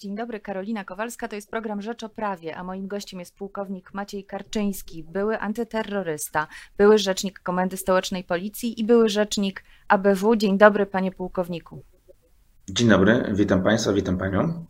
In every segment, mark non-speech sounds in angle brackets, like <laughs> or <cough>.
Dzień dobry, Karolina Kowalska, to jest program Rzecz o Prawie, a moim gościem jest pułkownik Maciej Karczyński, były antyterrorysta, były rzecznik Komendy Stołecznej Policji i były rzecznik ABW. Dzień dobry, panie pułkowniku. Dzień dobry, witam państwa, witam panią.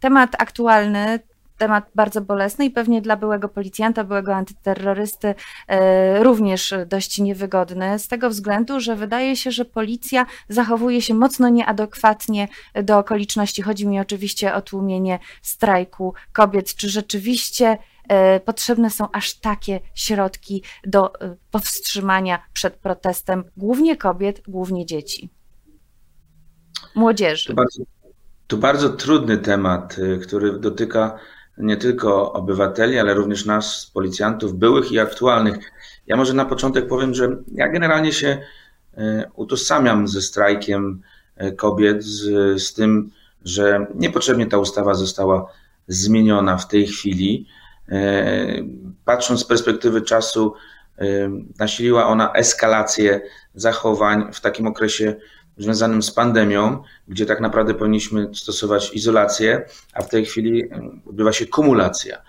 Temat aktualny temat bardzo bolesny i pewnie dla byłego policjanta, byłego antyterrorysty e, również dość niewygodny, z tego względu, że wydaje się, że policja zachowuje się mocno nieadekwatnie do okoliczności. Chodzi mi oczywiście o tłumienie strajku kobiet. Czy rzeczywiście e, potrzebne są aż takie środki do e, powstrzymania przed protestem głównie kobiet, głównie dzieci? Młodzieży. To bardzo, to bardzo trudny temat, który dotyka nie tylko obywateli, ale również nas, policjantów, byłych i aktualnych. Ja może na początek powiem, że ja generalnie się e, utożsamiam ze strajkiem e, kobiet, z, z tym, że niepotrzebnie ta ustawa została zmieniona w tej chwili. E, patrząc z perspektywy czasu, nasiliła ona eskalację zachowań w takim okresie związanym z pandemią, gdzie tak naprawdę powinniśmy stosować izolację, a w tej chwili odbywa się kumulacja.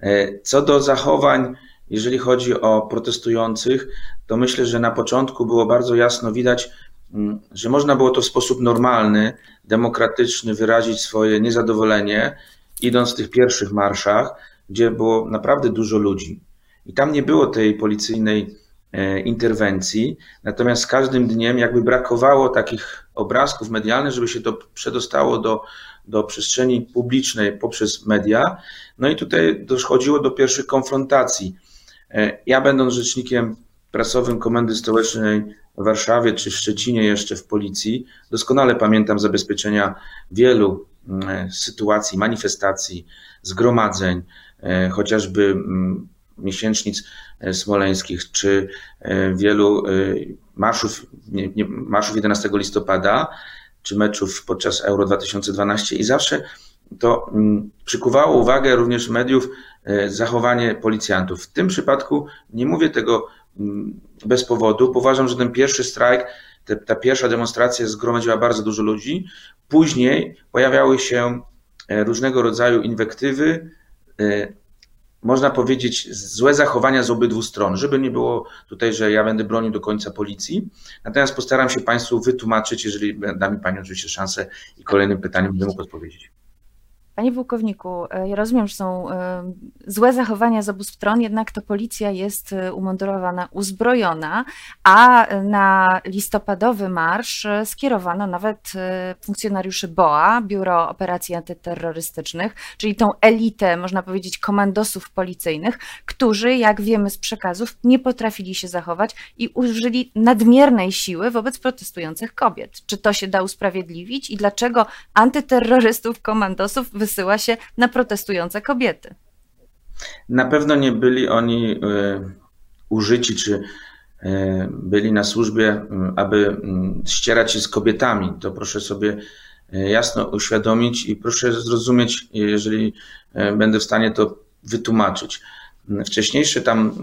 E, co do zachowań, jeżeli chodzi o protestujących, to myślę, że na początku było bardzo jasno widać, że można było to w sposób normalny, demokratyczny wyrazić swoje niezadowolenie, idąc w tych pierwszych marszach, gdzie było naprawdę dużo ludzi. I tam nie było tej policyjnej interwencji. Natomiast z każdym dniem jakby brakowało takich obrazków medialnych, żeby się to przedostało do, do przestrzeni publicznej poprzez media. No i tutaj dochodziło do pierwszych konfrontacji. E, ja będąc rzecznikiem prasowym Komendy Stołecznej w Warszawie czy w Szczecinie jeszcze w policji, doskonale pamiętam zabezpieczenia wielu mm, e, sytuacji, manifestacji, zgromadzeń, chociażby mm, miesięcznic e, smoleńskich, czy e, wielu e, marszów, nie, nie, marszów 11 listopada, czy meczów podczas Euro 2012 i zawsze to mm, przykuwało uwagę również mediów zachowanie policjantów. W tym przypadku nie mówię tego mm, bez powodu, uważam, że ten pierwszy strajk, ta pierwsza demonstracja zgromadziła bardzo dużo ludzi. Później pojawiały się różnego rodzaju inwektywy, można powiedzieć, złe zachowania z obydwu stron, żeby nie było tutaj, że ja będę bronił do końca policji. Natomiast postaram się Państwu wytłumaczyć, jeżeli da mi Pani oczywiście szansę i kolejnym pytaniem będę mógł odpowiedzieć. Panie pułkowniku, e, ja rozumiem, że są e, złe zachowania z obu stron, jednak to policja jest e, umundurowana, uzbrojona, a na listopadowy marsz skierowano nawet funkcjonariuszy BOA, Biuro Operacji Antyterrorystycznych, czyli tą elitę, można powiedzieć, komandosów policyjnych, którzy, jak wiemy z przekazów, nie potrafili się zachować i użyli nadmiernej siły wobec protestujących kobiet. Czy to się da usprawiedliwić i dlaczego antyterrorystów, komandosów wysyła się na protestujące kobiety. Na pewno nie byli oni e, użyci, czy e, byli na służbie, aby ścierać się z kobietami. To proszę sobie e, jasno uświadomić i proszę zrozumieć, jeżeli będę w stanie to wytłumaczyć. Wcześniejsze tam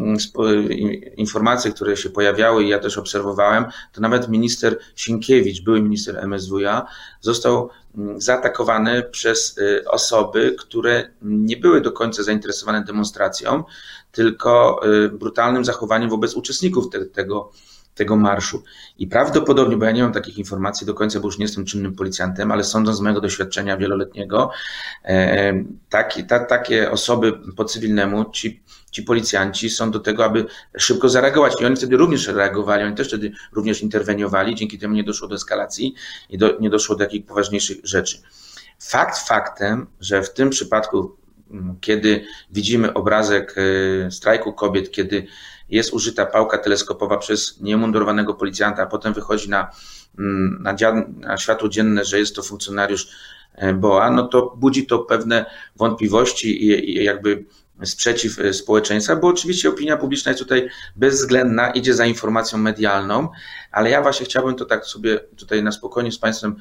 informacje, które się pojawiały i ja też obserwowałem, to nawet minister Sienkiewicz, były minister MSWiA, został zaatakowany przez y, osoby, które nie były do końca zainteresowane demonstracją, tylko y, brutalnym zachowaniem wobec uczestników te, tego, tego marszu. I prawdopodobnie, bo ja nie mam takich informacji do końca, bo już nie jestem czynnym policjantem, ale sądząc z mojego doświadczenia wieloletniego, e, taki, ta, takie osoby po cywilnemu, ci, ci policjanci są do tego, aby szybko zareagować. I oni wtedy również reagowali, oni też wtedy również interweniowali, dzięki temu nie doszło do eskalacji i do, nie doszło do jakichś poważniejszych rzeczy. Fakt faktem, że w tym przypadku, kiedy widzimy obrazek e, strajku kobiet, kiedy jest użyta pałka teleskopowa przez niemundurowanego policjanta, a potem wychodzi na, mm, na, na światło dzienne, że jest to funkcjonariusz e, BOA, no to budzi to pewne wątpliwości i, i jakby sprzeciw e, społeczeństwa, bo oczywiście opinia publiczna jest tutaj bezwzględna, idzie za informacją medialną, ale ja właśnie chciałbym to tak sobie tutaj na spokojnie z Państwem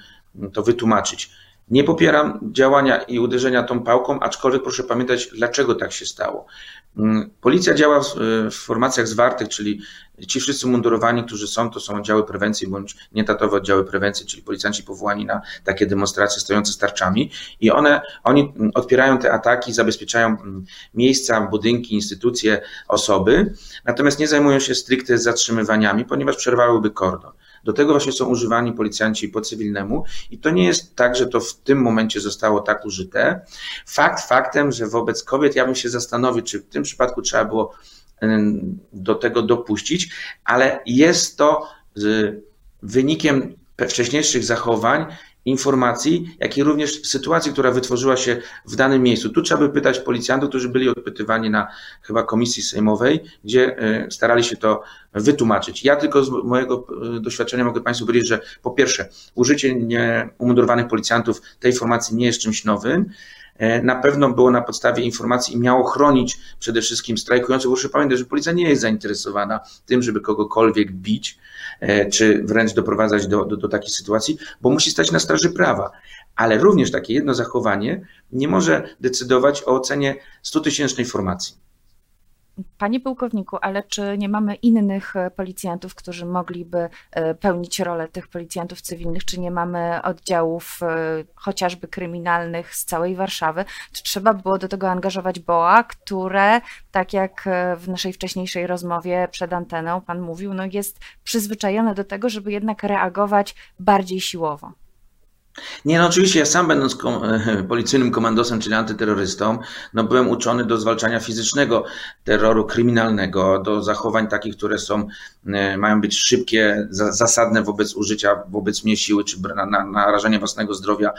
to wytłumaczyć. Nie popieram działania i uderzenia tą pałką, aczkolwiek proszę pamiętać, dlaczego tak się stało. Mm, policja działa w, w formacjach zwartych, czyli ci wszyscy mundurowani, którzy są, to są oddziały prewencji bądź nietatowe oddziały prewencji, czyli policjanci powołani na takie demonstracje stojące z tarczami i one, oni odpierają te ataki, zabezpieczają mm, miejsca, budynki, instytucje, osoby, natomiast nie zajmują się stricte zatrzymywaniami, ponieważ przerwałyby kordon. Do tego właśnie są używani policjanci po cywilnemu i to nie jest tak, że to w tym momencie zostało tak użyte. Fakt faktem, że wobec kobiet ja bym się zastanowił, czy w tym przypadku trzeba było do tego dopuścić, ale jest to wynikiem wcześniejszych zachowań informacji, jak i również sytuacji, która wytworzyła się w danym miejscu. Tu trzeba by pytać policjantów, którzy byli odpytywani na chyba komisji sejmowej, gdzie e, starali się to wytłumaczyć. Ja tylko z mojego e, doświadczenia mogę Państwu powiedzieć, że po pierwsze, użycie umundurowanych policjantów tej informacji nie jest czymś nowym. E, na pewno było na podstawie informacji i miało chronić przede wszystkim strajkujących. Proszę pamiętać, że policja nie jest zainteresowana tym, żeby kogokolwiek bić, e, czy wręcz doprowadzać do, do, do takiej sytuacji, bo musi stać na straży prawa. Ale również takie jedno zachowanie nie może decydować o ocenie 100-tysięcznej formacji. Panie pułkowniku, ale czy nie mamy innych e, policjantów, którzy mogliby e, pełnić rolę tych policjantów cywilnych? Czy nie mamy oddziałów e, chociażby kryminalnych z całej Warszawy? Czy trzeba było do tego angażować BOA, które, tak jak w naszej wcześniejszej rozmowie przed anteną pan mówił, no jest przyzwyczajone do tego, żeby jednak reagować bardziej siłowo? Nie, no oczywiście ja sam będąc kom, <laughs> policyjnym komandosem, czyli antyterrorystą, no byłem uczony do zwalczania fizycznego terroru kryminalnego, do zachowań takich, które są, e, mają być szybkie, za, zasadne wobec użycia, wobec mnie siły, czy na, na, narażenie własnego zdrowia,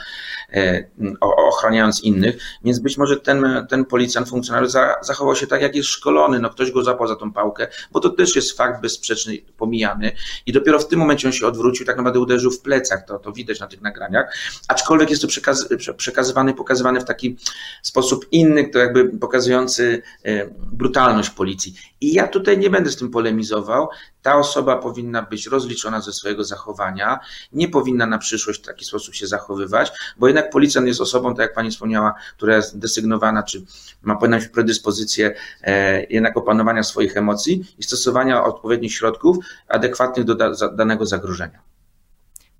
e, ochraniając innych. Więc być może ten, ten policjant, funkcjonariusz za, zachował się tak, jak jest szkolony, no ktoś go zapał za tą pałkę, bo to też jest fakt bezsprzeczny, pomijany. I dopiero w tym momencie on się odwrócił, tak naprawdę uderzył w plecach, to, to widać na tych nagraniach aczkolwiek jest to przekaz, przekazywany, pokazywany w taki sposób inny, to jakby pokazujący e, brutalność policji. I ja tutaj nie będę z tym polemizował. Ta osoba powinna być rozliczona ze swojego zachowania, nie powinna na przyszłość w taki sposób się zachowywać, bo jednak policjant jest osobą, tak jak pani wspomniała, która jest desygnowana, czy ma powinna mieć predyspozycję e, jednak opanowania swoich emocji i stosowania odpowiednich środków adekwatnych do danego zagrożenia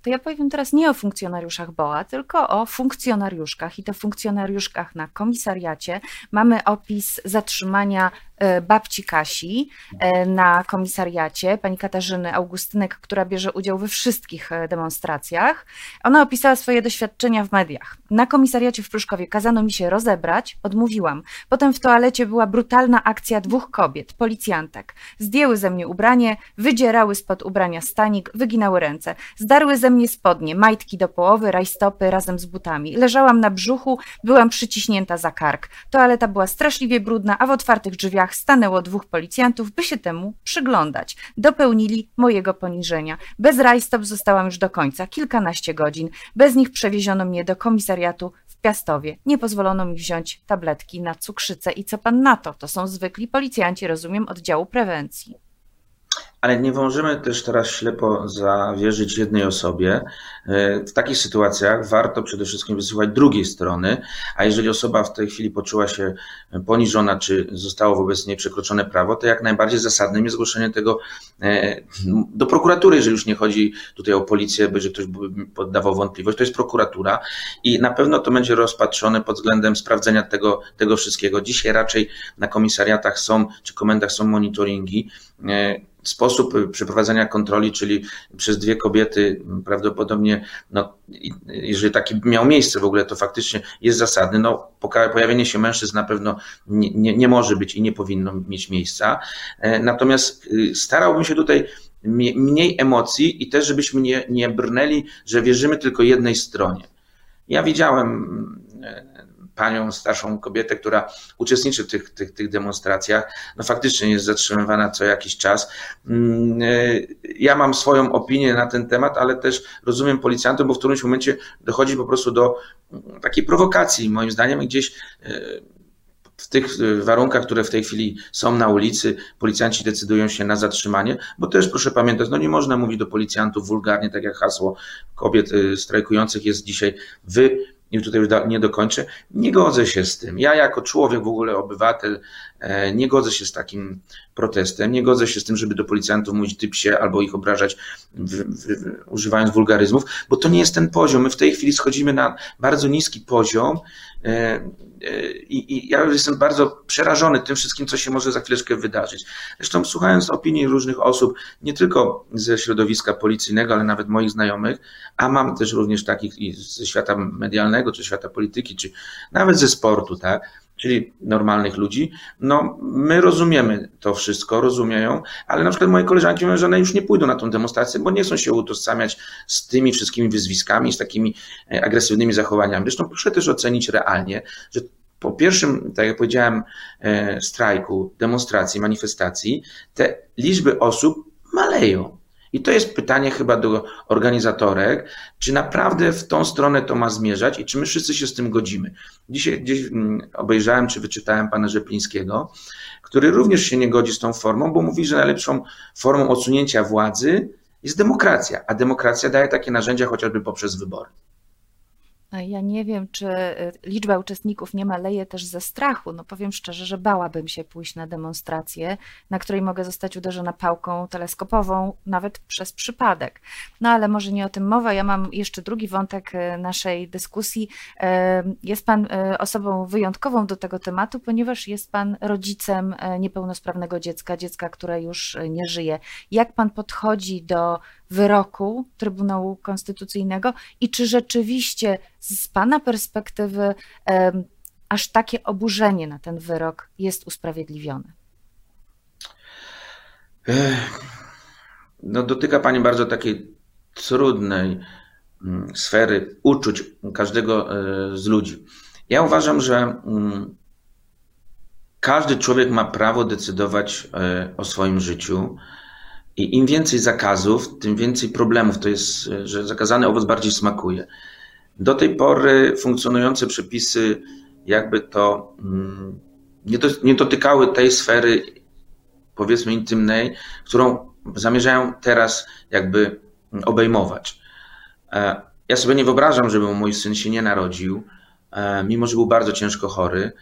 to ja powiem teraz nie o funkcjonariuszach BOA, tylko o funkcjonariuszkach i to funkcjonariuszkach na komisariacie. Mamy opis zatrzymania babci Kasi e, na komisariacie, pani Katarzyny Augustynek, która bierze udział we wszystkich e, demonstracjach. Ona opisała swoje doświadczenia w mediach. Na komisariacie w Pruszkowie kazano mi się rozebrać, odmówiłam. Potem w toalecie była brutalna akcja dwóch kobiet, policjantek. Zdjęły ze mnie ubranie, wydzierały spod ubrania stanik, wyginały ręce. Zdarły ze mnie spodnie, majtki do połowy, rajstopy razem z butami. Leżałam na brzuchu, byłam przyciśnięta za kark. Toaleta była straszliwie brudna, a w otwartych drzwiach drzwiach stanęło dwóch policjantów, by się temu przyglądać. Dopełnili mojego poniżenia. Bez rajstop zostałam już do końca, kilkanaście godzin. Bez nich przewieziono mnie do komisariatu w Piastowie. Nie pozwolono mi wziąć tabletki na cukrzycę. I co pan na to? To są zwykli policjanci, rozumiem, oddziału prewencji ale nie możemy też teraz ślepo zawierzyć jednej osobie. E, w takich sytuacjach warto przede wszystkim wysłuchać drugiej strony, a jeżeli osoba w tej chwili poczuła się poniżona, czy zostało wobec niej przekroczone prawo, to jak najbardziej zasadnym jest zgłoszenie tego e, do prokuratury, jeżeli już nie chodzi tutaj o policję, że ktoś poddawał wątpliwość, to jest prokuratura i na pewno to będzie rozpatrzone pod względem sprawdzenia tego, tego wszystkiego. Dzisiaj raczej na komisariatach są, czy komendach są monitoringi, e, sposób przeprowadzenia kontroli, czyli przez dwie kobiety, prawdopodobnie, no, jeżeli taki miał miejsce w ogóle, to faktycznie jest zasadny. No, pojawienie się mężczyzn na pewno nie, nie, nie może być i nie powinno mieć miejsca. E, natomiast y, starałbym się tutaj mniej emocji i też, żebyśmy nie, nie brnęli, że wierzymy tylko jednej stronie. Ja widziałem e, panią, starszą kobietę, która uczestniczy w tych, tych, tych demonstracjach, no faktycznie jest zatrzymywana co jakiś czas. Mm, e, ja mam swoją opinię na ten temat, ale też rozumiem policjantów, bo w którymś momencie dochodzi po prostu do mm, takiej prowokacji, moim zdaniem, gdzieś e, w tych warunkach, które w tej chwili są na ulicy, policjanci decydują się na zatrzymanie, bo też proszę pamiętać, no nie można mówić do policjantów wulgarnie, tak jak hasło kobiet e, strajkujących jest dzisiaj, wy i tutaj już nie dokończę, nie godzę się z tym. Ja jako człowiek, w ogóle obywatel, e, nie godzę się z takim protestem, nie godzę się z tym, żeby do policjantów mówić ty albo ich obrażać w, w, używając wulgaryzmów, bo to nie jest ten poziom. My w tej chwili schodzimy na bardzo niski poziom e, e, i, i ja jestem bardzo przerażony tym wszystkim, co się może za chwileczkę wydarzyć. Zresztą słuchając opinii różnych osób, nie tylko ze środowiska policyjnego, ale nawet moich znajomych, a mam też również takich ze świata medialnego, czy świata polityki, czy nawet ze sportu, tak? czyli normalnych ludzi, no my rozumiemy to wszystko, rozumieją, ale na przykład moje koleżanki mówią, że one już nie pójdą na tą demonstrację, bo nie chcą się utożsamiać z tymi wszystkimi wyzwiskami, z takimi e, agresywnymi zachowaniami. Zresztą proszę też ocenić realnie, że po pierwszym, tak jak powiedziałem, e, strajku, demonstracji, manifestacji, te liczby osób maleją. I to jest pytanie chyba do organizatorek, czy naprawdę w tą stronę to ma zmierzać i czy my wszyscy się z tym godzimy. Dzisiaj gdzieś mm, obejrzałem czy wyczytałem pana Rzeplińskiego, który również się nie godzi z tą formą, bo mówi, że najlepszą formą odsunięcia władzy jest demokracja, a demokracja daje takie narzędzia chociażby poprzez wybory. Ja nie wiem, czy y, liczba uczestników nie maleje też ze strachu. No powiem szczerze, że bałabym się pójść na demonstrację, na której mogę zostać uderzona pałką teleskopową, nawet przez przypadek. No ale może nie o tym mowa. Ja mam jeszcze drugi wątek y, naszej dyskusji. Y, jest Pan osobą wyjątkową do tego tematu, ponieważ jest Pan rodzicem niepełnosprawnego dziecka, dziecka, które już nie żyje. Jak Pan podchodzi do wyroku Trybunału Konstytucyjnego i czy rzeczywiście z Pana perspektywy aż takie oburzenie na ten wyrok jest usprawiedliwione? No, dotyka Pani bardzo takiej trudnej mm, sfery uczuć każdego e, z ludzi. Ja uważam, że mm, każdy człowiek ma prawo decydować e, o swoim życiu i im więcej zakazów, tym więcej problemów. To jest, że zakazany owoc bardziej smakuje. Do tej pory funkcjonujące przepisy jakby to mm, nie, do, nie dotykały tej sfery, powiedzmy, intymnej, którą zamierzają teraz jakby obejmować. E, ja sobie nie wyobrażam, żeby mój syn się nie narodził, e, mimo że był bardzo ciężko chory,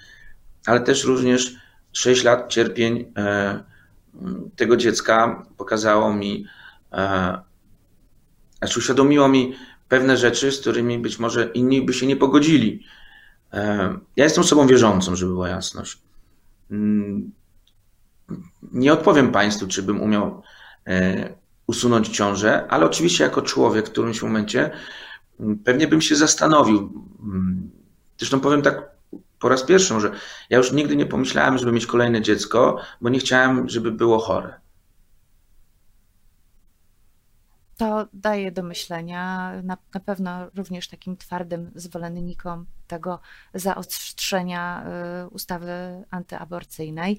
ale też również 6 lat cierpień e, tego dziecka pokazało mi, e, znaczy uświadomiło mi pewne rzeczy, z którymi być może inni by się nie pogodzili. E, ja jestem osobą wierzącą, żeby była jasność. Mm, nie odpowiem Państwu, czy bym umiał e, usunąć ciążę, ale oczywiście jako człowiek w którymś momencie mm, pewnie bym się zastanowił. Mm, zresztą powiem tak po raz pierwszy, że ja już nigdy nie pomyślałem, żeby mieć kolejne dziecko, bo nie chciałem, żeby było chore. To daje do myślenia na, na pewno również takim twardym zwolennikom tego zaostrzenia y, ustawy antyaborcyjnej.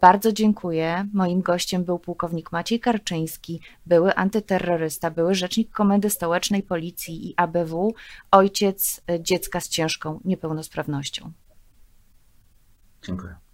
Bardzo dziękuję. Moim gościem był pułkownik Maciej Karczyński, były antyterrorysta, były rzecznik Komendy Stołecznej Policji i ABW, ojciec dziecka z ciężką niepełnosprawnością. Dziękuję.